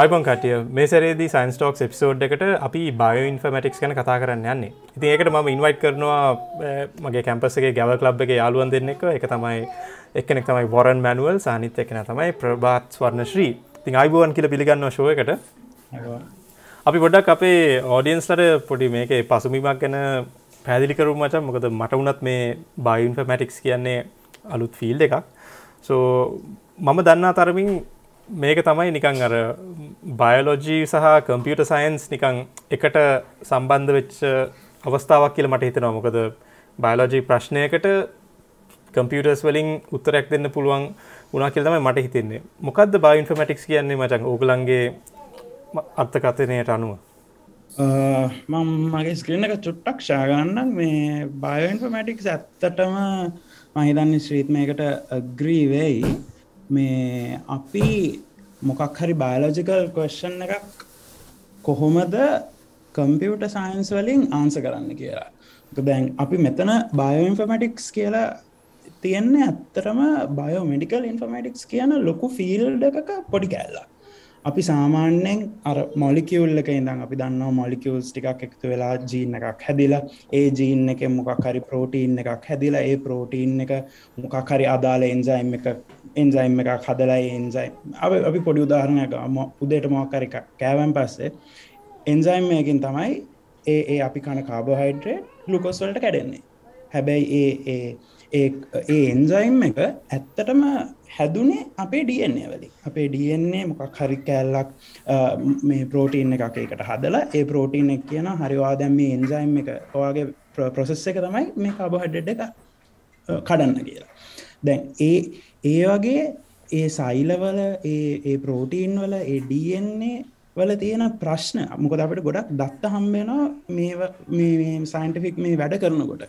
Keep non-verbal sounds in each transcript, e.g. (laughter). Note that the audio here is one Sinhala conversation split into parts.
අයිපන් කටිය මේ සරේදී සයින්ස් ටෝක්ස් එපිසෝඩ් එකට අපි බයෝ ඉන්ෆර්මටික්ස් ගැන කතා කරන්න යන්නේ. ඉතින් ඒකට මම ඉන්වයිට් කරනවා මගේ කැම්පසගේ ගැව ලබ් එක යාලුවන් දෙන්න එක තමයි එක්කනෙක් තමයි වොරන් මැනුවල් සානිත් එකන තමයි ප්‍රභාත් ස්වර්ණ ශ්‍රී තින් අයිබුවන් කියල පිළිගන්න ශෝය එකට. අපි ගොඩක් අපේ ඕඩියන්ස්ලට පොඩි මේක පසුමිමක් ගැන පැදිලිකරු මචන් මොකද මට වනත් මේ බයින්ෆර්මටික්ස් කියන්නේ අලුත් ෆිල් එකක්. සෝ මම දන්නා තරමින් මේක තමයි නිකං අර බයලෝජී සහ කම්පියට සයින්ස් නිකං එකට සම්බන්ධ වෙච්ච අවස්ථාවක් කියල මට හිතෙනවා. මොකද බයලෝජී ප්‍රශ්නයකට කම්පියටර්ස් වලින් උත්තරයක් දෙන්න පුළුවන් උනා කියල තමයි මට හිතෙන්නේ. මොකක්ද බයින්ෆර්මටික්ස් කියන්නේ මචන් ඕගලන්ගේ අර්ථකථනයට අනුව. මම මගේ ස්ක්‍රීන එක චුට්ටක් ශාගන්නම් මේ බයෝඉන්ෆර්මටික්ස් ඇත්තටම මහිතන්නේ ශ්‍රීත්මයකට ග්‍රීවෙයි මේ අපි මොකක් හරි බයලෝජිකල් කොස්්ෂන් එකක් කොහොමද කම්පියුට සයින්ස් වලින් ආන්ස කරන්න කියලා. දැන් අපි මෙතන බයෝඉන්ෆර්මටික්ස් කියලා තියෙන්නේ ඇත්තරම බයෝමඩිකල් ඉන්ෆර්මටික්ස් කියන ලොකු ෆිල්ඩ එකක පොඩි කැල්ලා අපි සාමාන්‍යෙන් අර මොලිකියුල් එක ඉඳම් අපි දන්නවා මොලිකියල්ස් ටිකක් එකතු වෙලා ජීන එකක් හැදිලා ඒ ජීන් එක මොකක් හරි ප්‍රෝටීන් එකක් හැදිලා ඒ ප්‍රෝටීන් එක මොකක් හරි අදාළ එන්ජයිම් එක එන්ජයිම් එකක් හදලා එන්ජයිම් අපි පොඩි උදාහරණයක් උදේට මොක්කර එක කෑවම් පස්සේ එන්ජයිම් එකකින් තමයි ඒ ඒ අපි කන කාබෝහයිඩ්‍රේට් ලුකොස්වලට කැඩෙන්නේ. හැබැයි ඒ ඒ ඒ එන්ජයිම් එක ඇත්තටම හැදුනේ අපේ ඩන්නේ වලින්. අපේ ඩන්නේ මොකක් හරි කෑල්ලක් මේ ප්‍රෝටීන් එකක් එකට හදලා ඒ ප්‍රෝටීන් එක කියන හරිවා දැම් මේ එන්ජයිම් එක ඔයාගේ ප්‍රොසෙස් එක තමයි මේ කාබොහඩ එක කඩන්න කියලා. දැන් ඒ ඒ වගේ ඒ සයිලවල ඒ ප්‍රෝටීන් වල ඒ ඩන්නේ වල තියෙන ප්‍රශ්න මොකද අපට ගොඩක් දත්ත හම්බෙනවා මේ සයින්ටිෆික් මේ වැඩ කරනකොට.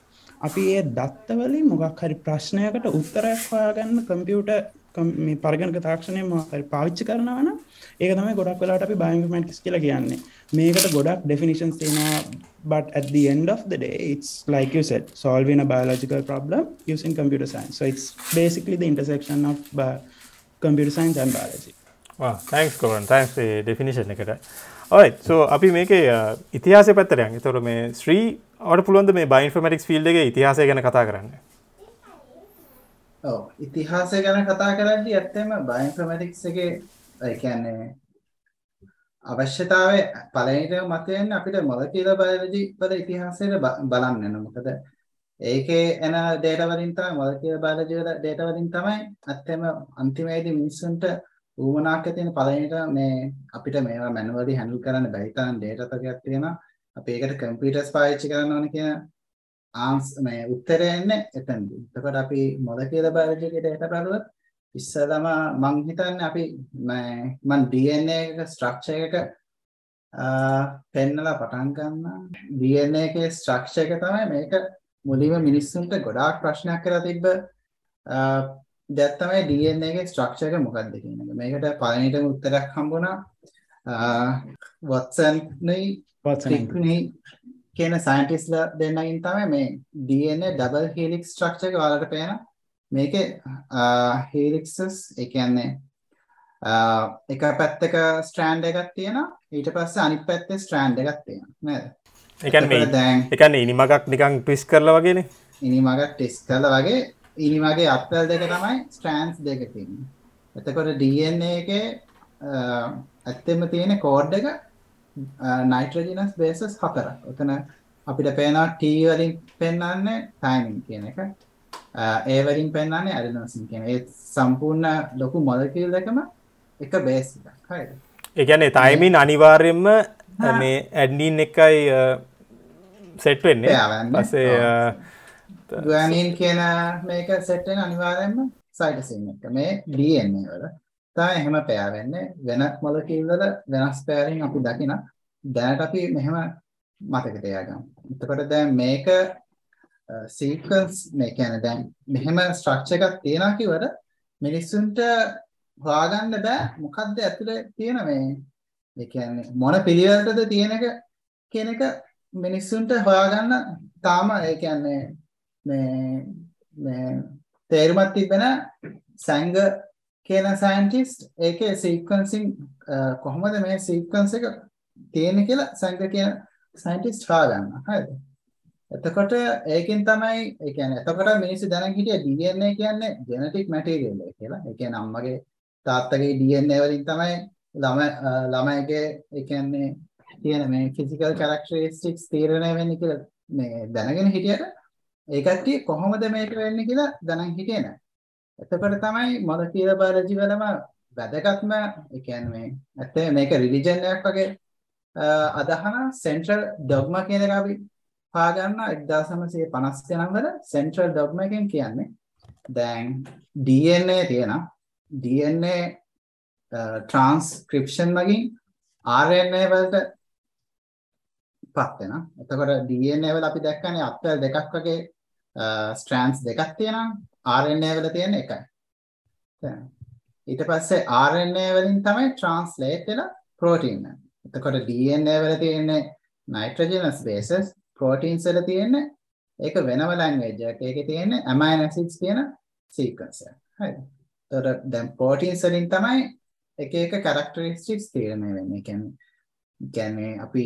අපි ඒ දත්තවලින් මොගක් හරි ප්‍රශ්නයකට උත්තරයක් හොයාගන්න කම්පියුට මේ පරගණක තාක්ෂණය මහරි පාවිච්චි කරනවන ඒක තමයි ගොඩක් වෙලාට අපි බයින්මටිස් කියලා කියන්නේ. මේකට ගොඩක් ඩෙෆිනිශන් තියෙනවා but at the end of the day it's like you said solving a biological problem using computer science. So it's basically the intersection of uh, computer science and biology. Thanks කොරන් thanks definition එකට ඔයි සෝ අපි මේක uh, ඉතිහාස පැත්තරයන් තොර මේ ශ්‍රී අට පුළුවන්ද මේ බයින්ෆර්මටික්ස් ෆිල්ඩ එක ඉතිහාසය ගැන කතා කරන්න ඔව් ඉතිහාසය ගැන කතා කරද්දී ඇත්තම බයෝඉන්ෆර්මැටික්ස් එකේ ඒ කියන්නේ අවශ්‍යතාවය පළවෙනිදම මතෙන්නේ අපිට මොලකියුලර් බයොලොජි වල ඉතිහාසයට බලන්න වෙනවා. මොකද ඒකේ එන ඩේටා වලින් තමයි මොලකියුලර් බයොලොජි වල ඩේටා වලින් තමයි ඇත්තම අන්තිමේදී මිනිස්සුන්ට උවමනාක් තියෙන පළවෙනිට මේ අපිට මේවා මැනුවලි හැන්ඩල් කරන්න බැරි තරම් ඩේටා තගයක් තියෙනවා. අපි ඒකට කම්පියුටර්ස් පාවිච්චි කරන්න ඕන කියන ආන්ස් මේ උත්තරය එන්නේ එතනදී. එතකොට අපි මොලකියුලර් බයොලොජි එකට එහට බලුවොත් ඉස්සලම මං හිතන්නේ අපි මන් DNA එක ස්ට්‍රක්චර් එක පෙන්නලා පටන් ගන්න DNA එකේ ස්ට්‍රක්චර් එක තමයි මේක මුලින්ම මිනිස්සුන්ට ගොඩාක් ප්‍රශ්නයක් කරලා තිබ්බ දෙයක් තමයි DNA එකේ ස්ට්‍රක්චර් එක මොකක්ද කියන එක. මේකට පළවෙනිටම උත්තරයක් හම්බුණා වොට්සන් නේ වොට්සන් කියන සයින්ටිස්ලා දෙන්නගින් තමයි මේ DNA ඩබල් හීලික්ස් ස්ට්‍රක්චර් එක ඔයාලට පේන මේකේ හීලික්සස් ඒ කියන්නේ එක පැත්තක ස්ට්‍රෑන්ඩ් එකක් තියෙනවා ඊට පස්සේ අනිත් පැත්තේ ස්ට්‍රෑන්ඩ් එකක් තියෙනවා නේද? ඒ කියන්නේ දැන් ඒ කියන්නේ ඉනිමගක් නිකන් ට්විස් කරලා වගේනේ. ඉනිමගක් ට්විස් කරලා වගේ ඉනිමගේ අත්වල දෙක තමයි ස්ට්‍රෑන්ඩ්ස් දෙක තියෙන්නේ. එතකොට DNA එකේ ඇත්තෙම තියෙන කෝඩ් එක නයිට්‍රජනස් බේසස් හතරක්. ඔතන අපිට පේනවා T වලින් පෙන්වන්නේ ටයිමින් කියන එක. ඒ වලින් පෙන්වන්නේ ඇඩෙනෝසින් කියන ඒ සම්පූර්ණ ලොකු මොලකියුල් එකම එක බේස් එකක්. හරිද? ඒ කියන්නේ ටයිමින් අනිවාර්යයෙන්ම මේ ඇඩ්නින් එකයි සෙට් වෙන්නේ. පස්සේ ගුවනින් කියන මේක සෙට් වෙන අනිවාර්යයෙන්ම සයිටෝසින් එක. මේ DNA වල තමයි එහෙම පෙයා වෙන්නේ වෙන මොලකියුල් වල වෙනස් පෙයාරින් අපි දකින. දැනට අපි මෙහෙම මතක තියාගමු. එතකොට දැන් මේක සීක්වන්ස් මේ කියන්නේ දැන් මෙහෙම ස්ට්‍රක්චර් එකක් තියෙනවා කිව්වද මිනිස්සුන්ට හොයාගන්න බෑ මොකද්ද ඇතුලේ තියෙන මේ. ඒ කියන්නේ මොන පිළිවෙලටද තියෙන එක කියන එක මිනිස්සුන්ට හොයාගන්න තාම ඒ කියන්නේ මේ මේ තේරුමක් තිබෙන සංග කියන සයින්ටිස්ට් ඒකේ සීක්වන්සින් කොහොමද මේ සීක්වන්ස් එක තියෙන්නේ කියලා සංග කියන සයින්ටිස්ට් හොයාගන්න. හරිද? එතකොට ඒකෙන් තමයි ඒ කියන්නේ එතකොට මිනිස්සු දැනන් හිටිය DNA කියන්නේ ජෙනටික් මැටීරියල් එක කියලා. ඒ කියන්නේ අම්මගේ තාත්තගේ DNA වලින් තමයි ළම ළමයිගේ ඒ කියන්නේ තියෙන මේ ෆිසිකල් කැරක්ටරිස්ටික්ස් තීරණය වෙන්නේ කියලා මේ දැනගෙන හිටියට ඒ කට්ටිය කොහොමද මේක වෙන්නේ කියලා දැනන් හිටියේ නැහැ. එතකොට තමයි මොලකියුලර් බයොලොජි වලම වැදගත්ම ඒ කියන්නේ ඇත්තේ මේක රිලිජන් එකක් වගේ අදහන සෙන්ට්‍රල් ඩොග්මා කියන එක අපි පාගන්න 1950 නම් වල සෙන්ට්‍රල් ඩොග්මා එකෙන් කියන්නේ දැන් DNA තියෙන DNA ට්‍රාන්ස්ක්‍රිප්ෂන් මගින් RNA වලට පත් වෙනවා. එතකොට DNA වල අපි දැක්කනේ අත්වල දෙකක් වගේ ස්ට්‍රෑන්ඩ්ස් දෙකක් තියෙනවා. RNA වල තියෙන එකයි. ඊට පස්සේ RNA වලින් තමයි ට්‍රාන්ස්ලේට් වෙලා ප්‍රෝටීන් එක. එතකොට DNA වල තියෙන්නේ nitrogenous bases proteins වල තියෙන්නේ ඒක වෙනම language එකක්. ඒකේ තියෙන්නේ amino acids කියන sequence එක. හරිද? එතකොට දැන් proteins වලින් තමයි එක එක characteristics තීරණය වෙන්නේ. කියන්නේ කියන්නේ අපි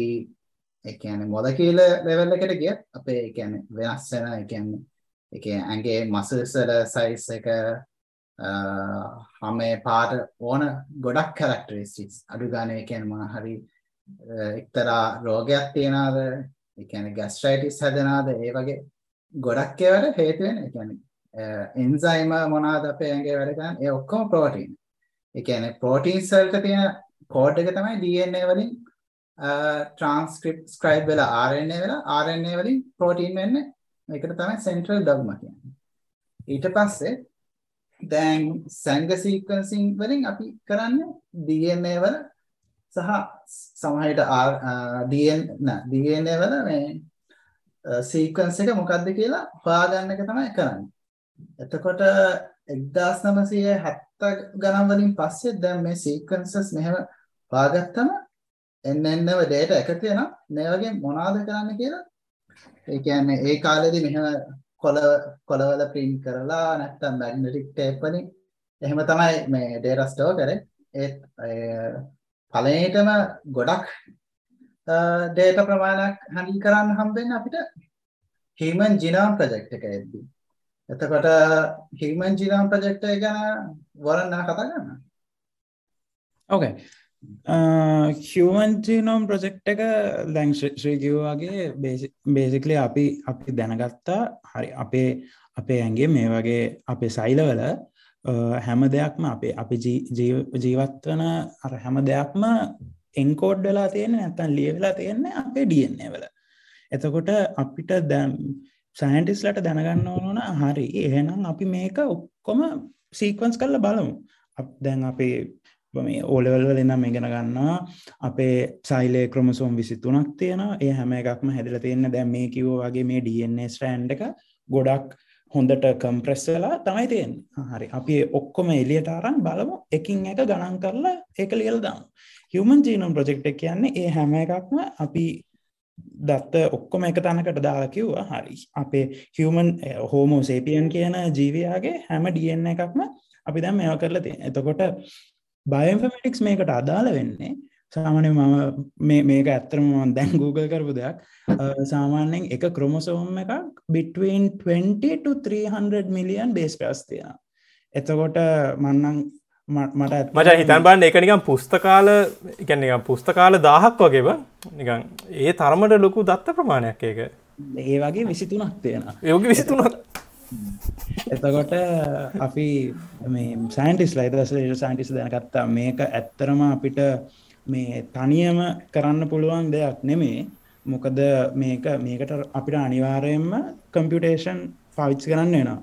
ඒ කියන්නේ මොලකියුලර් ලෙවල් එකට ගියත් අපේ ඒ කියන්නේ වෙනස් වෙන ඒ කියන්නේ ඒ කියන්නේ ඇඟේ මසල්ස් වල සයිස් එක හැමේ පාට ඕන ගොඩක් characteristics. අඩු ගානේ ඒ කියන්නේ මොන හරි එක්තරා රෝගයක් තියනවාද? ඒ කියන්නේ gastritis හැදෙනවාද? ඒ වගේ ගොඩක් ඒවාට හේතු වෙන ඒ කියන්නේ එන්සයිම මොනවාද අපේ ඇඟේ වැඩ කරන්නේ? ඒ ඔක්කොම ප්‍රෝටීන් ඒ කියන්නේ ප්‍රෝටීන්ස් වලට තියෙන කෝඩ් එක තමයි DNA වලින් ට්‍රාන්ස්ක්‍රිප්ට් වෙලා RNA වෙලා RNA වලින් ප්‍රෝටීන් වෙන්නේ මේකට තමයි සෙන්ට්‍රල් ඩොග්මා කියන්නේ ඊට පස්සේ දැන් සංග සීක්වන්සින් වලින් අපි කරන්නේ DNA වල සහ සමහරට DNA වල මේ සීක්වන්ස් එක මොකක්ද කියලා හොයාගන්න එක තමයි කරන්නේ. එතකොට 1970 ගණන් වලින් පස්සේ දැන් මේ සීක්වන්සස් මෙහෙම හොයාගත්තම එන්න එන්නව data එකතු වෙනවා. මේ වගේ මොනවද කරන්න කියලා ඒ කියන්නේ ඒ කාලේදී මෙහෙම කොළ කොළවල print කරලා නැත්නම් magnetic tape වලින් එහෙම තමයි මේ data store කරේ. ඒත් පළවෙනිටම ගොඩක් data ප්‍රමාණයක් handle කරන්න හම්බෙන්නේ අපිට human genome project එක එද්දී. එතකොට human genome project එක ගැන වරන් කතා කරන්න. ඕකේ. හියමන් ජීනෝම් ප්‍රජෙක්් එක දැන් ශ්‍රීකිව්වාගේ බේසිකලි අපි අපි දැනගත්තා හරි අපේ අපේ ඇන්ගේ මේ වගේ අපේ සයිලවල හැම දෙයක්ම අපේ අපි ජීවත්වන අර හැම දෙයක්ම එන්කෝඩ් වෙලා තියෙන නැත්තන් ලියවෙලා තියෙන්නේ අපේ ඩන්නේ වල. එතකොට අපිට දැම් සයින්ටිස්ලට දැනගන්න ඕන හරි. එහෙනම් අපි මේක ඔක්කොම සීකවන්ස් කරල බලමු. දැන් අපේ මේ ඕලෙවල්වල නම් ඉගෙන ගන්නවා. අපේ සයිලේ ක්‍රමසෝම් විසි තුනක් තියෙනවා. ඒ හැම එකක්ම හැදිල තියෙන දැම් මේ කිවෝ වගේ මේ DNA ස්ට්‍රන්් එක ගොඩක් හොඳට කම්ප්‍රෙස් වෙලා තමයි තියෙන් හරි. අපි ඔක්කොම එලියට අරන් බලමු. එකින් එක ගණන් කරලා ඒක ලියල් දම්. හිවමන් ජීනම් ප්‍රජෙක්් එක කියන්නේ ඒ හැම එකක්ම අපි දත්ත ඔක්කොම එක තැනකට දාලා කිව්වා. හරි. අපේ හිවමන් හෝමෝ සේපියන් කියන ජීවයාගේ හැම ඩියන්න එකක්ම අපි දැම් මෙවා කරලා තිය එතකොට බයන්ෆමටික්ස් මේකට අදාළ වෙන්නේ. සාමානය මම මේක ඇත්තරම දැන් Google කරපු දෙයක්. සාමාන්‍යෙන් එක ක්‍රොමසෝම් එකක් බිටවන් 20-300 මිලියන් බේස් ප්‍රස්තිය එතකොට මන්නං මට මට හිතන් බන්න එක නිකම් පුස්තකාල එකන්න පුස්තකාල දාහක් වගේව නිකන් ඒ තරමට ලොකු දත්ත ප්‍රමාණයක් ඒක. ඒ වගේ විසිතුනක් තියෙන යෝග විසිතුනක් එතකොට අපි මේ සයින්ටිස් ලයිදස සයින්ටිස් දැනකත්තා මේක ඇත්තරම අපිට මේ තනියම කරන්න පුළුවන් දෙයක් නෙමේ මොකද මේක මේකට අපිට අනිවාරයෙන්ම කම්පියුටේෂන් පවිච්චි කරන්න වෙනවා.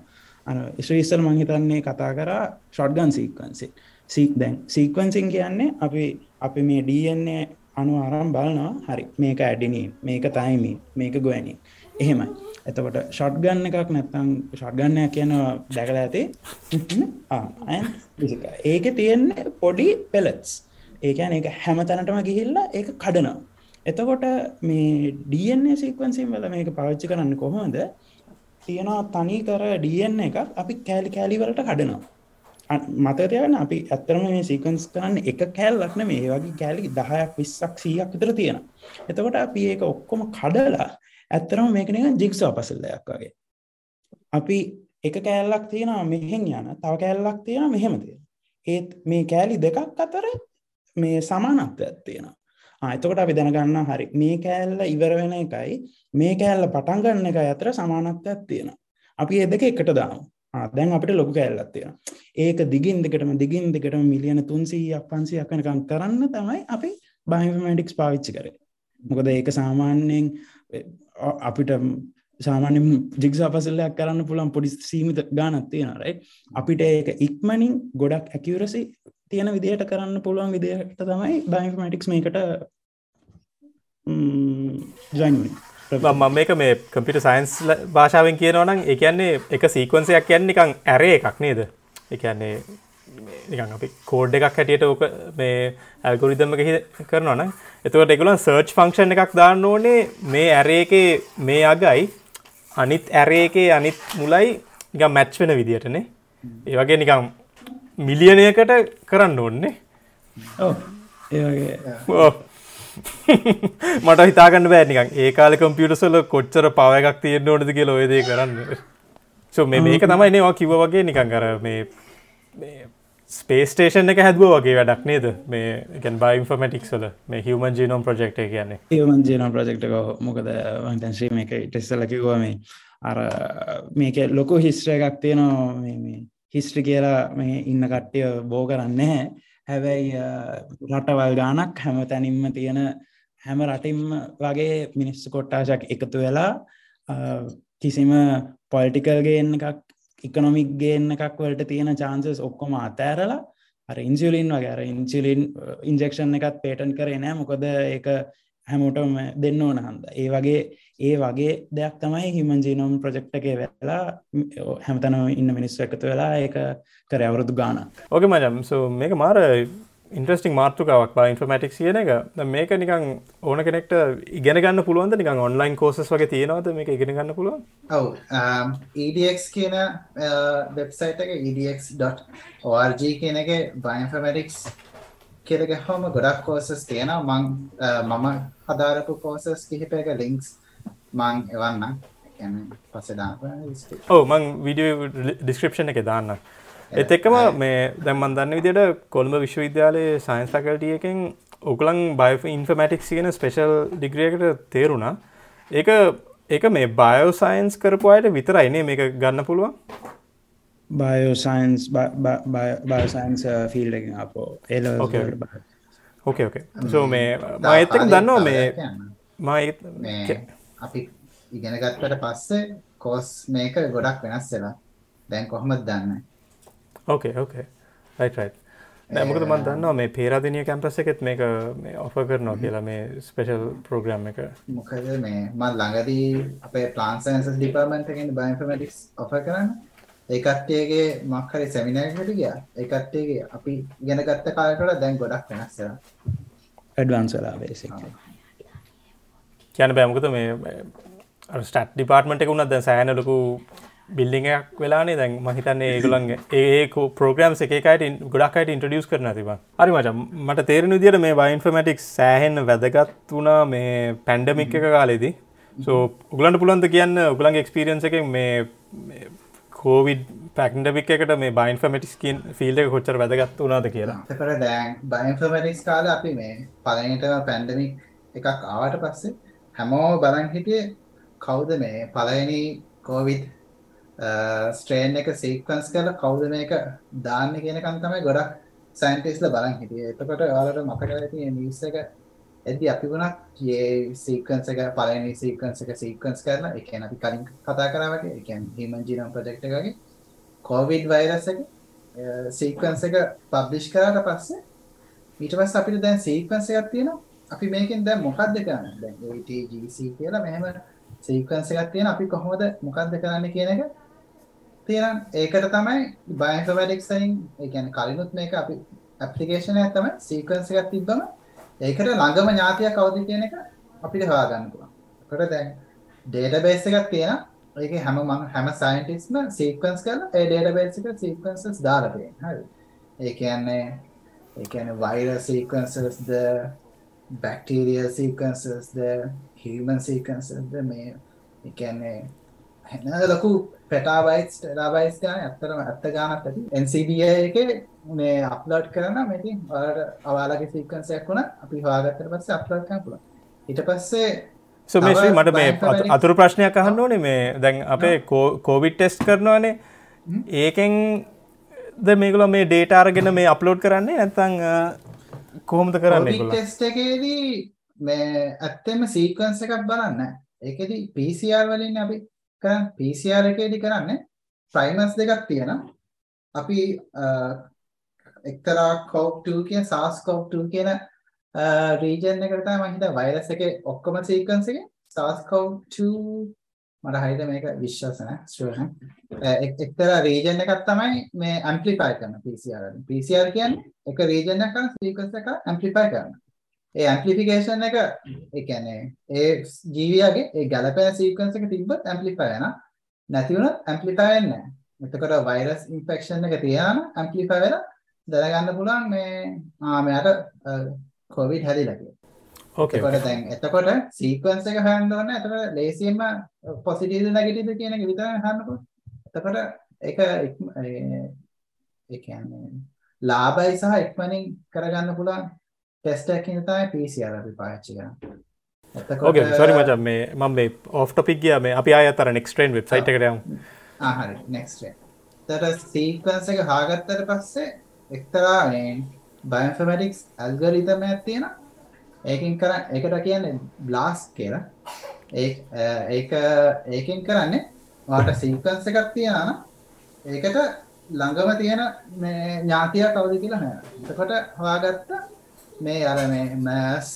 අන ඉස්විස්සල් මංහිතන්නේ කතා කරා ෂොඩ්ගන් සීක්වන්සි සීක් දැන් සීක්වන්සින් කියන්නේ අපි අපි මේ ඩන්නේ අනු ආරම් බලනවා. හරි මේක ඇඩිනීන් මේක තයිමී මේක ගොවැනි එහෙමයි. එතකොට ෂොට් ගන්න එකක් නැත්තං ෂොට්ගන්නය කියන දැකල ඇති. (laughs) (laughs) ඒක තියෙන්නේ පොඩි පෙලෙත්ස් ඒකන එක හැම තැනටම ගිහිල්ලා ඒක කඩනවා. එතකොට මේ DNA සීක්වන්සිම් වල මේක පාවිච්චි කරන්න කොහොමද? තියෙනවා තනි කර DNA එකක් අපි කෑලි කෑලිවලට කඩනවා. මතතියන අපි ඇත්තරම මේ සීකන්ස් කරන්න එක කෑල්ලක්න මේ වගේ කෑලි දහයක් විස්සක් සීයක් විතර තියෙන එතකොට අපි ඒක ඔක්කොම කඩලා ඇත්තරම මේකනක ජික්සා පසල්ලයක් වගේ. අපි එක කෑල්ලක් තියෙනවා මෙහෙන් යන තව කෑල්ලක් තියෙන මෙහෙම තියෙන ඒත් මේ කෑලි දෙකක් අතර මේ සමානත්වයක් තියෙනවා. එතකොට අපි දැනගන්න හරි. මේ කෑල්ල ඉවර වෙන එකයි මේ කෑල්ල පටන්ගන්න එක අතර සමානත්වයක් තියෙනවා. අපි ඒ දෙක එකට දාමු. දැන් අපිට ලොකු කෑල්ලක් තියෙනවා. ඒක දිගින් දෙකටම දිගින් දෙකටම මිලියන 300ක් 500ක් වෙනකම් කරන්න තමයි අපි බයෝඉන්ෆර්මැටික්ස් පාවිච්චි කරේ මොකද ඒක සාමාන්‍යයෙන් අපිට සාමාන්‍ය ජික්සා පසල්ලයක් කරන්න පුළන් පොඩි සීමිත ගානත් තියෙනරයි අපිට ඒක ඉක්මනින් ගොඩක් ඇකිවරසි තියෙන විදිහට කරන්න පුළුවන් විදිහට තමයි බයින්ෆමටික්ස් මේකට ජයින්මින් මම මේක මේ කම්පිට සයින්ස් භාෂාවෙන් කියනවනම් එකන්නේ එක සීකවන්සයක් කියන්න නිකං ඇරේ එකක් නේද? එකන්නේ නිකන් අපි කෝඩ් එකක් හැටියට ඕක මේ ඇල්ගොරිදම කරනවන එතුවට එකකුලන් සර්ච් ෆංක්ෂන් එකක් දාන්න ඕනේ මේ ඇරේකේ මේ අගයි අනිත් ඇරේකේ අනිත් මුලයි නිකම් මැච් වෙන විදිහටනේ ඒ වගේ නිකම් මිලියනයකට කරන්න ඕන්නේ (laughs) මට හිතාගන්න බෑ නිකන් ඒ කාල කම්පියුටසල කොච්චර පව එකක් තියෙන්න්න ඕනද කියල ඔයදේ කරන්න. සෝ මේක තමයි නවා කිව වගේ නිකන් කර මේ ස්පේස්ටේෂන් එක හැදුව වගේ වැඩක් නේද? මේ එකන් බයින්ෆර්මටික්ස් වල මේ හිවමන් ජීනෝම් ප්‍රජෙක්් කියන්නේ. ඒමන් ජීනෝම් ප්‍රජෙක්් එක මොකද වන්තන්ශ්‍රී මේක ටෙස්සල කිවවා මේ අර මේක ලොකු හිස්ත්‍ර එකක් තියෙනවා මේ හිස්ට්‍රි කියලා මේ ඉන්න කට්ටිය බෝ කරන්න හැබැයි රටවල් ගානක් හැම තැනින්ම තියෙන හැම රටින්ම වගේ මිනිස්සු කොට්ටාශක් එකතු වෙලා කිසිම පොල්ටිකල් ගේන්න එකක් ඉකනොමික් ගේන්න එකක් වලට තියෙන චාන්සස් ඔක්කොම අතෑරලා අර ඉන්සිලින් වගේ අර ඉන්සිලින් ඉන්ජෙක්ෂන් uh, එකත් පේටන් කරේ නෑ. මොකද ඒක හැමෝටම දෙන්න ඕන හන්ද. ඒ වගේ ඒ වගේ දෙයක් තමයි හිමන් ජීනෝම් ප්‍රජෙක්් එකේ වෙලා හැමතන ඉන්න මිනිස්සු එකතු වෙලා ඒක කර අවුරුදු ගාන ඕක මජම් මේක මාර ඉන්ට්‍රස්ටිං මාර්තුකාවක් බා ඉන්ෆර්මටික් කියන එක. මේක නිකං ඕන කෙනෙක්ට ඉගෙන ගන්න පුළුවන්ද? නිකං ඔන්ලයින් කෝසස් වගේ තියෙනවද මේක ඉගෙන ගන්න පුළුවන්? ඔව. EDX කියන වෙබ්සයිට එක edx.org කියන එක බයින්ෆර්මටික්ස් කියලග හොම ගොඩක් කෝසස් තියෙනවා. මං මම හදාරපු කෝසස් කිහිප එක ලිංක්ස් මං එවන්න පසදා ඕ මං විඩිය ඩිස්ක්‍රපෂන් එක දාන්න එත් එක්කම මේ දැම්මන් දන්න විදියට කොළඹ විශ්වවිද්‍යාලයේ සයින්ස් ෆැකල්ටිය එකෙන් ඔකුලන් බයි ඉන්ෆමටික් කියන ස්පෙශල් ඩිග්‍රියකට තේරුණා. ඒක ඒක මේ බයෝ සයින්ස් කරපු අයට විතරයිනේ මේක ගන්න පුළුවන්? බයෝසයින්ස් බයසයින්ස් ෆිල් අපෝ එල ඕකේ ඕකේ සෝ මේ මඇත්තක දන්නවා මේ මයි අපි ඉගෙන ගත්තට පස්සේ කෝස් මේක ගොඩක් වෙනස් වෙලා. දැන් කොහොමද දන්න ඕකේ ඕකේ රයිට් මොකද මන් දන්නවා මේ පේරාදිනිය කැම්පස් එකෙත් මේක මේ ඔෆ කරනවා කියලා මේ ස්පෙෂල් ප්‍රෝග්‍රම් එක. මොකද මේ මන් ළඟදී අපේ ප්ලාන් සයින්සස් ඩිපාර්ට්මන්ට් එකෙන් බයෝඉන්ෆර්මැටික්ස් ඔෆර් කරන්න. ඒ කට්ටියගේ මොකක් හරි සෙමිනාර් එකකට ගියා. ඒ කට්ටියගේ අපි ඉගෙන ගත්ත කාලයට වඩා දැන් ගොඩක් වෙනස් වෙලා. ඇඩ්වාන්ස් වෙලා බේසික්ලි කියන්න බෑ මොකද මේ ස්ටට් ඩිපාර්ට්මන්ට් එක උනත් දැන් සෑහෙන ලොකු බිල්ඩිං එකක් වෙලානේ දැන් මහිතන්නේ ඒගොල්ලන්ගේ. ඒ ප්‍රෝග්‍රම්ස් එකකට ගොඩක් අයට ඉන්ට්‍රඩියස් කරන තිබ හරි මච. මට තේරෙන විදියට මේ බයින්ෆර්මටික්ස් සෑහෙන් වැදගත් වුණා මේ පැන්ඩමික් එක කාලෙදී. සෝ උගලන්ට පුළන්ද කියන්න? උගලන්ගේ එක්ස්පිරියන්ස එක මේ කෝවිඩ් පැක්ඩමික් එකට මේ බයින්ෆර්මටික්ස් කින් ෆිල්ඩ එක කොච්චර වැදගත් වුණාද කියලා. කර දැන් බයින්ෆර්මටික්ස් කාල අපි මේ පලනටම පැන්ඩමික් එකක් ආවට පස්සේ හැමෝ බලන් හිටිය කවුද මේ පලයනි කෝවිඩ් ස්ට්‍රේන් එක සීක්වන්ස් කල කවුද මේක දාන්න කියනකන් තමයි ගොඩක් සයින්ටිස්ල බලන් හිටිය. එතකොට ඔයාලට මතක ඇති නිස් එක ඇදි අපි වුණත් ඒ සීකන්ස එක පලනි සීකන්ස එක සීකන්ස් කරන එක අපි කලින් කතා කරවට එකන් හිමන් ජීනම් ප්‍රජෙක්් එකගේ කෝවිඩ් වෛරස එක සීකන්ස එක පබ්ලිෂ් කරට පස්සේ ඊට පස් අපිට දැන් සීකන්ස එකක් තියෙන අපි මේකෙන් දැන් මොකක්ද කරන්න? දැන් ATGC කියලා මෙහෙම සීකන්ස එකක් තියෙන අපි කොහොමද මොකක්ද කරන්න කියන එක තියෙන ඒකට තමයි බයින්ෆර්මැටික්සයින් ඒ කියන්නේ කලිනුත් මේක අපි ඇප්ලිකේෂන් එකක් තමයි සීක්වන්ස් එකක් තිබ්බම ඒකට ළඟම ඥාතිය කවුද කියන එක අපිට හොයාගන්න පුළුවන්. ඒකට දැන් ඩේටාබේස් එකක් තියෙනවා. ඒක හැම මම හැම සයින්ටිස්ට්ම සීක්වන්ස් කරලා ඒ ඩේටාබේස් එකට සීක්වන්සස් දාලා තියෙනවා හරි ඒ කියන්නේ ඒ කියන්නේ වෛරස් සීක්වන්සස්ද බැක්ටීරියල් සීක්වන්සස්ද හියුමන් සීක්වන්සස්ද මේ ඒ කියන්නේ හැන ලොකු පෙටාබයිට්ස් ටෙරාබයිට්ස් ගාන ඇත්තටම ඇත්ත ගානක් ඇති. NCBI එකේ මේ අප්ලෝඩ් කරන මේ ඉතින් ඔයාලට ඔයාලගේ සීක්වන්ස් එකක් වුණා. අපි හොයාගත්තට පස්සේ අප්ලෝඩ් කරන්න පුළුවන්. ඊට පස්සේ සුමේශ්‍රී මට මේ අතුරු ප්‍රශ්නයක් අහන්න ඕනේ. මේ දැන් අපේ කෝවිඩ් ටෙස්ට් කරනවානේ. ඒකෙන් ද මේකල මේ ඩේට අරගෙන මේ අප්ලෝඩ් කරන්නේ නැත්තං කොහොමද කරන්න කොවිඩ් ටෙස්ට් එකේදී මේ ඇත්තෙම සීක්වන්ස් එකක් බලන්න. ඒකෙදී PCR වලින් අපි කරන් PCR එකේදී කරන්නේ ප්‍රයිමර්ස් දෙකක් තියෙනවා. අපි අ, එක්තරා COV2 කියන SARS-CoV-2 කියන රීජන් එකට තමයි මම හිතා වෛරස් එකේ ඔක්කොම සීක්වන්ස් එකේ SARS-CoV-2 මට හරියට මේක විශ්වාස නැහැ. ෂුවර් නෑ එක්- එක්තරා රීජන් එකක් තමයි මේ ඇම්ප්ලිෆයි කරන PCR වලින්. PCR කියන්නේ එක රීජන් එකක් කරන සීක්වන්ස් එක ඇම්ප්ලිෆයි කරන. ඒ ඇම්ප්ලිෆිකේෂන් එක ඒ කියන්නේ ඒ ජීවියාගේ ඒ ගැලපෙන සීක්වන්ස් එක තිබ්බත් ඇම්ප්ලිෆයි වෙනවා නැති වුණොත් ඇම්ප්ලිෆයි වෙන්නේ නැහැ. එතකොට වෛරස් ඉන්ෆෙක්ෂන් එක තියාම ඇම්ප්ලිෆයි වෙලා දැනගන්න පුළුවන් මේ ආ මෙයාට කොවිඩ් හැදිලා කියලා. ඕකේ එතකොට දැන් එතකොට සීක්වන්ස් එක හොයන්න ඕනේ. එතකොට ලේසියෙන්ම පොසිටිව්ද නෙගටිව්ද කියන එක විතරයි හොයන්න පුළුවන්. එතකොට ඒක ඒ කියන්නේ ලාභයි සහ ඉක්මනින් කරගන්න පුළුවන් ටෙස්ට් එකකින් තමයි PCR අපි පාවිච්චි කරන්නේ. ඕකේ සොරි මචන් මේ මම මේ ඔෆ් ටොපික් ගියා මේ අපි ආයෙත් අර නෙක්ස්ට් ට්‍රේන් වෙබ්සයිට් එකට යමු ආ හරි next one. එතකොට සීක්වන්ස් එක හොයාගත්තට පස්සේ එක්තරා මේ බයෝඉන්ෆර්මැටික්ස් ඇල්ගොරිතම් එකක් තියෙනවා. ඒකෙන් කරන්නේ ඒකට කියන්නේ බ්ලාස්ට් කියලා. ඒ ඒක ඒකෙන් කරන්නේ ඔයාලට සීක්වන්ස් එකක් තියෙනවා නම් ඒකට ළඟම තියෙන මේ ඥාතිය කවුද කියලා නෑ. එතකොට හොයාගත්ත මේ අර මේ MERS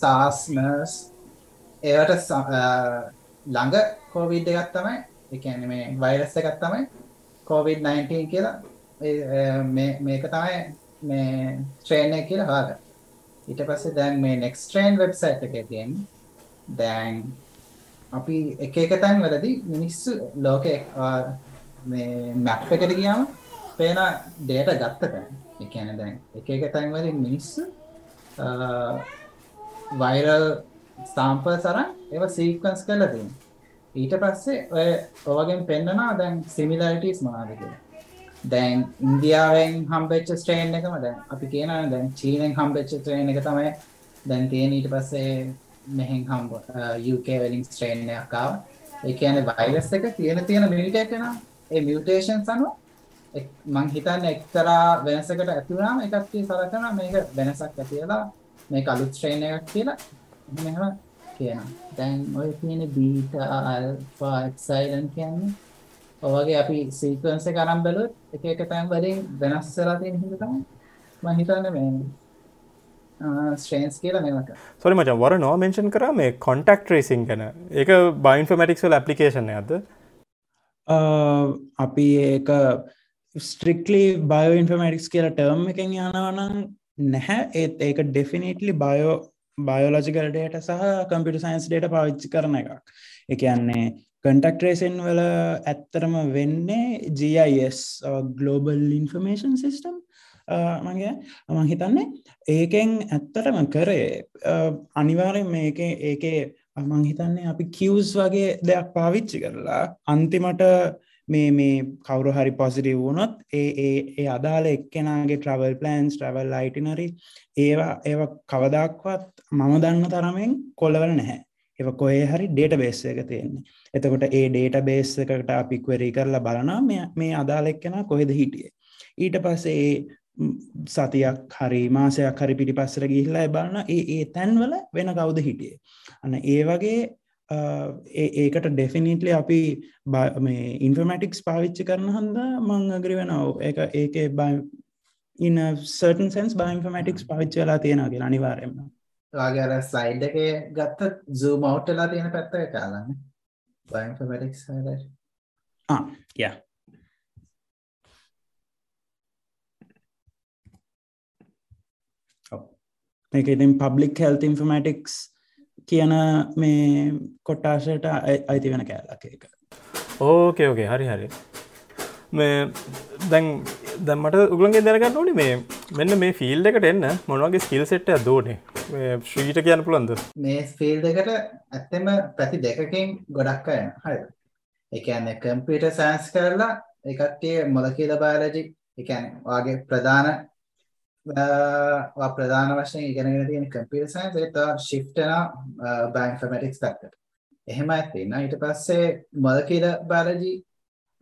SARS MERS ඒවට ස- අ, ළඟ කොවිඩ් එකක් තමයි ඒ කියන්නේ මේ වෛරස් එකක් තමයි COVID-19 කියලා ඒ, අ, මේ මේක තමයි මේ ස්ට්‍රේන් එක කියලා හොයාගත්තා. ඊට පස්සේ දැන් මේ next strain website එකේ තියෙන්නේ දැන් අපි එක එක තැන් වලදී මිනිස්සු ලෝකේ අ, මේ මැප් එකට ගියාම පේන data ගත්ත තැන්. ඒ කියන්නේ දැන් එක එක තැන් වලින් මිනිස්සු වයිරල් සාම්පල්ස් අරන් ඒව සීක්වන්ස් කරලා තියෙනවා. ඊට පස්සේ ඔය ඔයගෙන් පෙන්නනවා දැන් සිමිලරිටිස් මොනවද කියලා. දැන් ඉන්දියාවෙන් හම්බෙච්ච ස්ට්‍රේන් එකම දැන් අපි කියනවා දැන් චීනෙන් හම්බෙච්ච ස්ට්‍රේන් එක තමයි දැන් තියෙන ඊට පස්සේ මෙහෙන් හම්බ අ, UK වලින් ස්ට්‍රේන් එකක් ආවා. ඒ කියන්නේ වෛරස් එක තියෙන තියෙන මියුටේට් වෙනවා. ඒ මියුටේෂන්ස් අනුව එක්- මං හිතන්නේ එක්තරා වෙනසකට ඇති වුණාම එකක් සලකනවා මේක වෙනසක් ඇති වෙලා මේක අලුත් ස්ට්‍රේන් එකක් කියලා එහෙම එහෙම කියනවා. දැන් ඔය තියෙන බීටා ආල්ෆා එප්සයිලන් කියන්නේ ඔය වගේ අපි සීක්වන්ස් එක අරන් බැලුවොත් එක එක තැන් වලින් වෙනස් වෙලා තියෙන හින්දා තමයි මම හිතන්නේ මේ ස්ට්‍රේන්ස් කියලා මේක. සොරි මචන් වර නෝ මෙන්ෂන් කර මේ කොන්ටක්් රේසින් ගැන ඒක බයින්ෆමටික්ස් වල ඇපලිකේෂන් ඇද අපි ඒක ස්ට්‍රික්ලි බයෝ ඉන්ෆර්මටික්ස් කියලා ටර්ම් එකෙන් යනවනම් නැහැ. ඒත් ඒක ඩෙෆිනිටලි බයෝ බයෝලජිකල් ඩේට සහ කම්පිට සයින්ස් ඩේට පාවිච්චි කරන එකක්. එක යන්නේ කන්ටක්ටරේසන් වල ඇත්තරම වෙන්නේ GIS ගලෝබල් ඉන්ෆර්මේෂන් සිිස්ටම් මගේ මං හිතන්නේ ඒකෙන් ඇත්තටම කරේ. අනිවාරයෙන් මේක ඒකේ මං හිතන්නේ අපි කිවස් වගේ දෙයක් පාවිච්චි කරලා අන්තිමට මේ මේ කවරු හරි පොසිටි වුණොත් ඒ ඒ ඒ අදාළ එක්කෙනගේ ට්‍රවල් ප්ලන්ස් ට්‍රවල් අයිටිනරි ඒවා ඒව කවදක්වත් මම දන්න තරමෙන් කොල්ලවල නැහැ. ඒ කොේ හරි ඩේට බේස් එක තියෙන්නේ. එතකොට ඒ ඩේට බේස් එකට අපික්වරී කරලා බලනා මේ අදාළ එක්කෙන කොහෙද හිටියේ. ඊට පස්සේ ඒ සතියක් හරි මාසයක් හරි පිටි පස්සර ගිහිල්ලා බලන්න ඒ ඒ තැන්වල වෙන කවුද හිටියේ. අන්න ඒ වගේ ඒකට ඩෙෆිනිටලි අපි මේ ඉන්ෆර්මටික්ස් පාවිච්චි කරන හන්ද මං අගරි වෙනව. ඒ ඒක ඉන්න සර්ටන් සන්ස් බයින්ෆර්මටික්ස් පාවිච්ච වෙලා තියෙනගේ අනිවාරයම වගේ අර ස්ලයිඩ් එකේ ගත්ත out වෙලා තියෙන පැත්ත එක කාලන්නේ බයින්ෆර්මැටික්ස් යා මේක ඉතින් පබ්ලික් හෙල්ත ඉන්ෆර්මටික්ස් කියන මේ කොට්ටාශයට අයිති වෙන කෑල්ලක එක ඕකේ ඕකේ හරි හරි. මේ දැන් දැම්මට උගලන්ගේ දැනගන්න ඕනි මේ මෙන්න මේ ෆිල් එකට එන්න මොනවගේ ස්කිල් සෙට්ට දෝනේ ශ්‍රීට කියන්න පුළන්ද මේ ෆිල් දෙකට ඇත්තම පැති දෙකකින් ගොඩක් අය හරි එකන්න කම්පියට සෑන්ස් කරලා එකටේ මොලකීල බාලජි එකන වගේ ප්‍රධාන ප්‍රධාන වශයෙන් ඉගෙනගෙන තියෙන කම්පියුටර් සයන්ස් ඒත් ශිෆ්ටන බයෝඉන්ෆර්මැටික්ස් පැත්තට. එහෙම ඇත්තින්න ඊට පස්සේ මොලකියුල බයොලොජි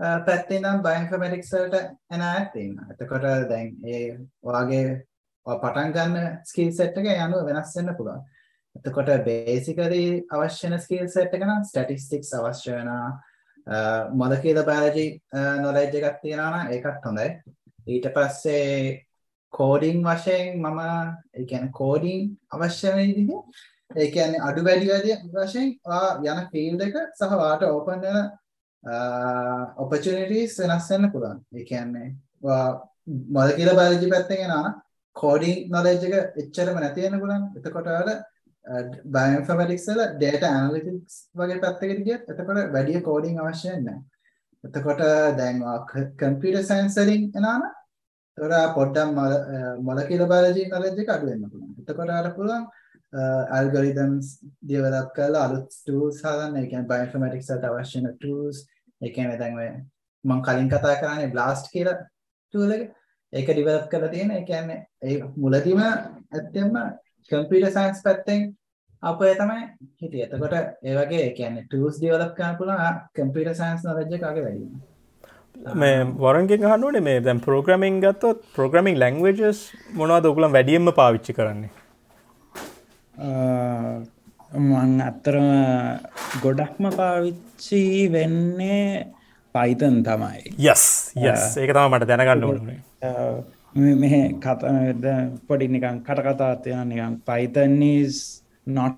පැත්තේ නම් බයෝඉන්ෆර්මැටික්ස් වලට එන ඇත්තින්න. එතකොට දැන් ඒ ඔයාගේ පටන් ගන්න ස්කිල් සෙට් එක යනුව වෙනස් වෙන්න පුළුවන්. එතකොට බේසිකලි අවශ්‍ය වෙන ස්කිල් සෙට් එක නම් ස්ටැටිස්ටික්ස් අවශ්‍ය වෙනවා මොලකියුල බයොලොජි නොලෙජ් එකක් තියෙනවා නම් ඒකත් හොඳයි. ඊට පස්සේ කෝඩිං වශයෙන් මම එකන කෝඩිං අවශ්‍ය විදිහ ඒ කියන්නේ අඩු වැඩි වැඩි වශයෙන් යන ෆීල්ඩ් එක සහ වාට ඕපන් වෙන ඔපචුනිටිස් වෙනස් වෙන්න පුළුවන්. ඒ කියන්නේ මොලකියුලර් බයොලොජි පැත්තෙන් යනවා කෝඩිං නොලෙජ් එක එච්චරම නැති වෙන්න පුළුවන්. එතකොට වල බයෝඉන්ෆර්මැටික්ස් වල ඩේටා ඇනලිටික්ස් වගේ පැත්තකට ගියත් එතකොට වැඩි කෝඩිං අවශ්‍ය නැහැ. එතකොට දැන් කම්පියුටර් සයන්ස් වලින් එනවා තොර පොඩ්ඩම් මොලකිල බාලජී නලජ එක අඩුවෙන්න පුළුවන්. එතකොට අර පුළුවන් ඇල්ගරිදම්ස් දියවලක් කලා අලුත් ටූස් හදන්න. එකන් බයින්ෆර්මටික්සට අවශ්‍යන ටස් එකන දැන්ව මං කලින් කතා කරන්නේ බ්ලාස්ට් කියල ටූලක ඒක ඩිවලප් කල තියෙන එකන්නේ ඒ මුලදීම ඇත්තෙම කම්පිට සයින්ස් පැත්තෙන් අප තමයි හිටිය. එතකොට ඒවගේ කියන්නේ ටස් ඩියවලප් කරන පුළා කම්පිට සයින්ස් නරජ කාගේ වැඩීම මේ වරන්ගෙන් හනුවනේ මේ දැම් ප්‍රෝග්‍රමින් ගත්තොත් ප්‍රෝග්‍රමින් ලැංවේජස් මොනවද ඔකුලම් වැඩියම්ම පාවිච්චි කරන්නේ? මං අත්තරම ගොඩක්ම පාවිච්චි වෙන්නේ පයිතන් තමයි. යස් යස් ඒක තම මට දැනගන්න ඕනේ. මෙහ කත පොඩි නිකන් කටකතාත්යන නිකන් පයිතන්ස් not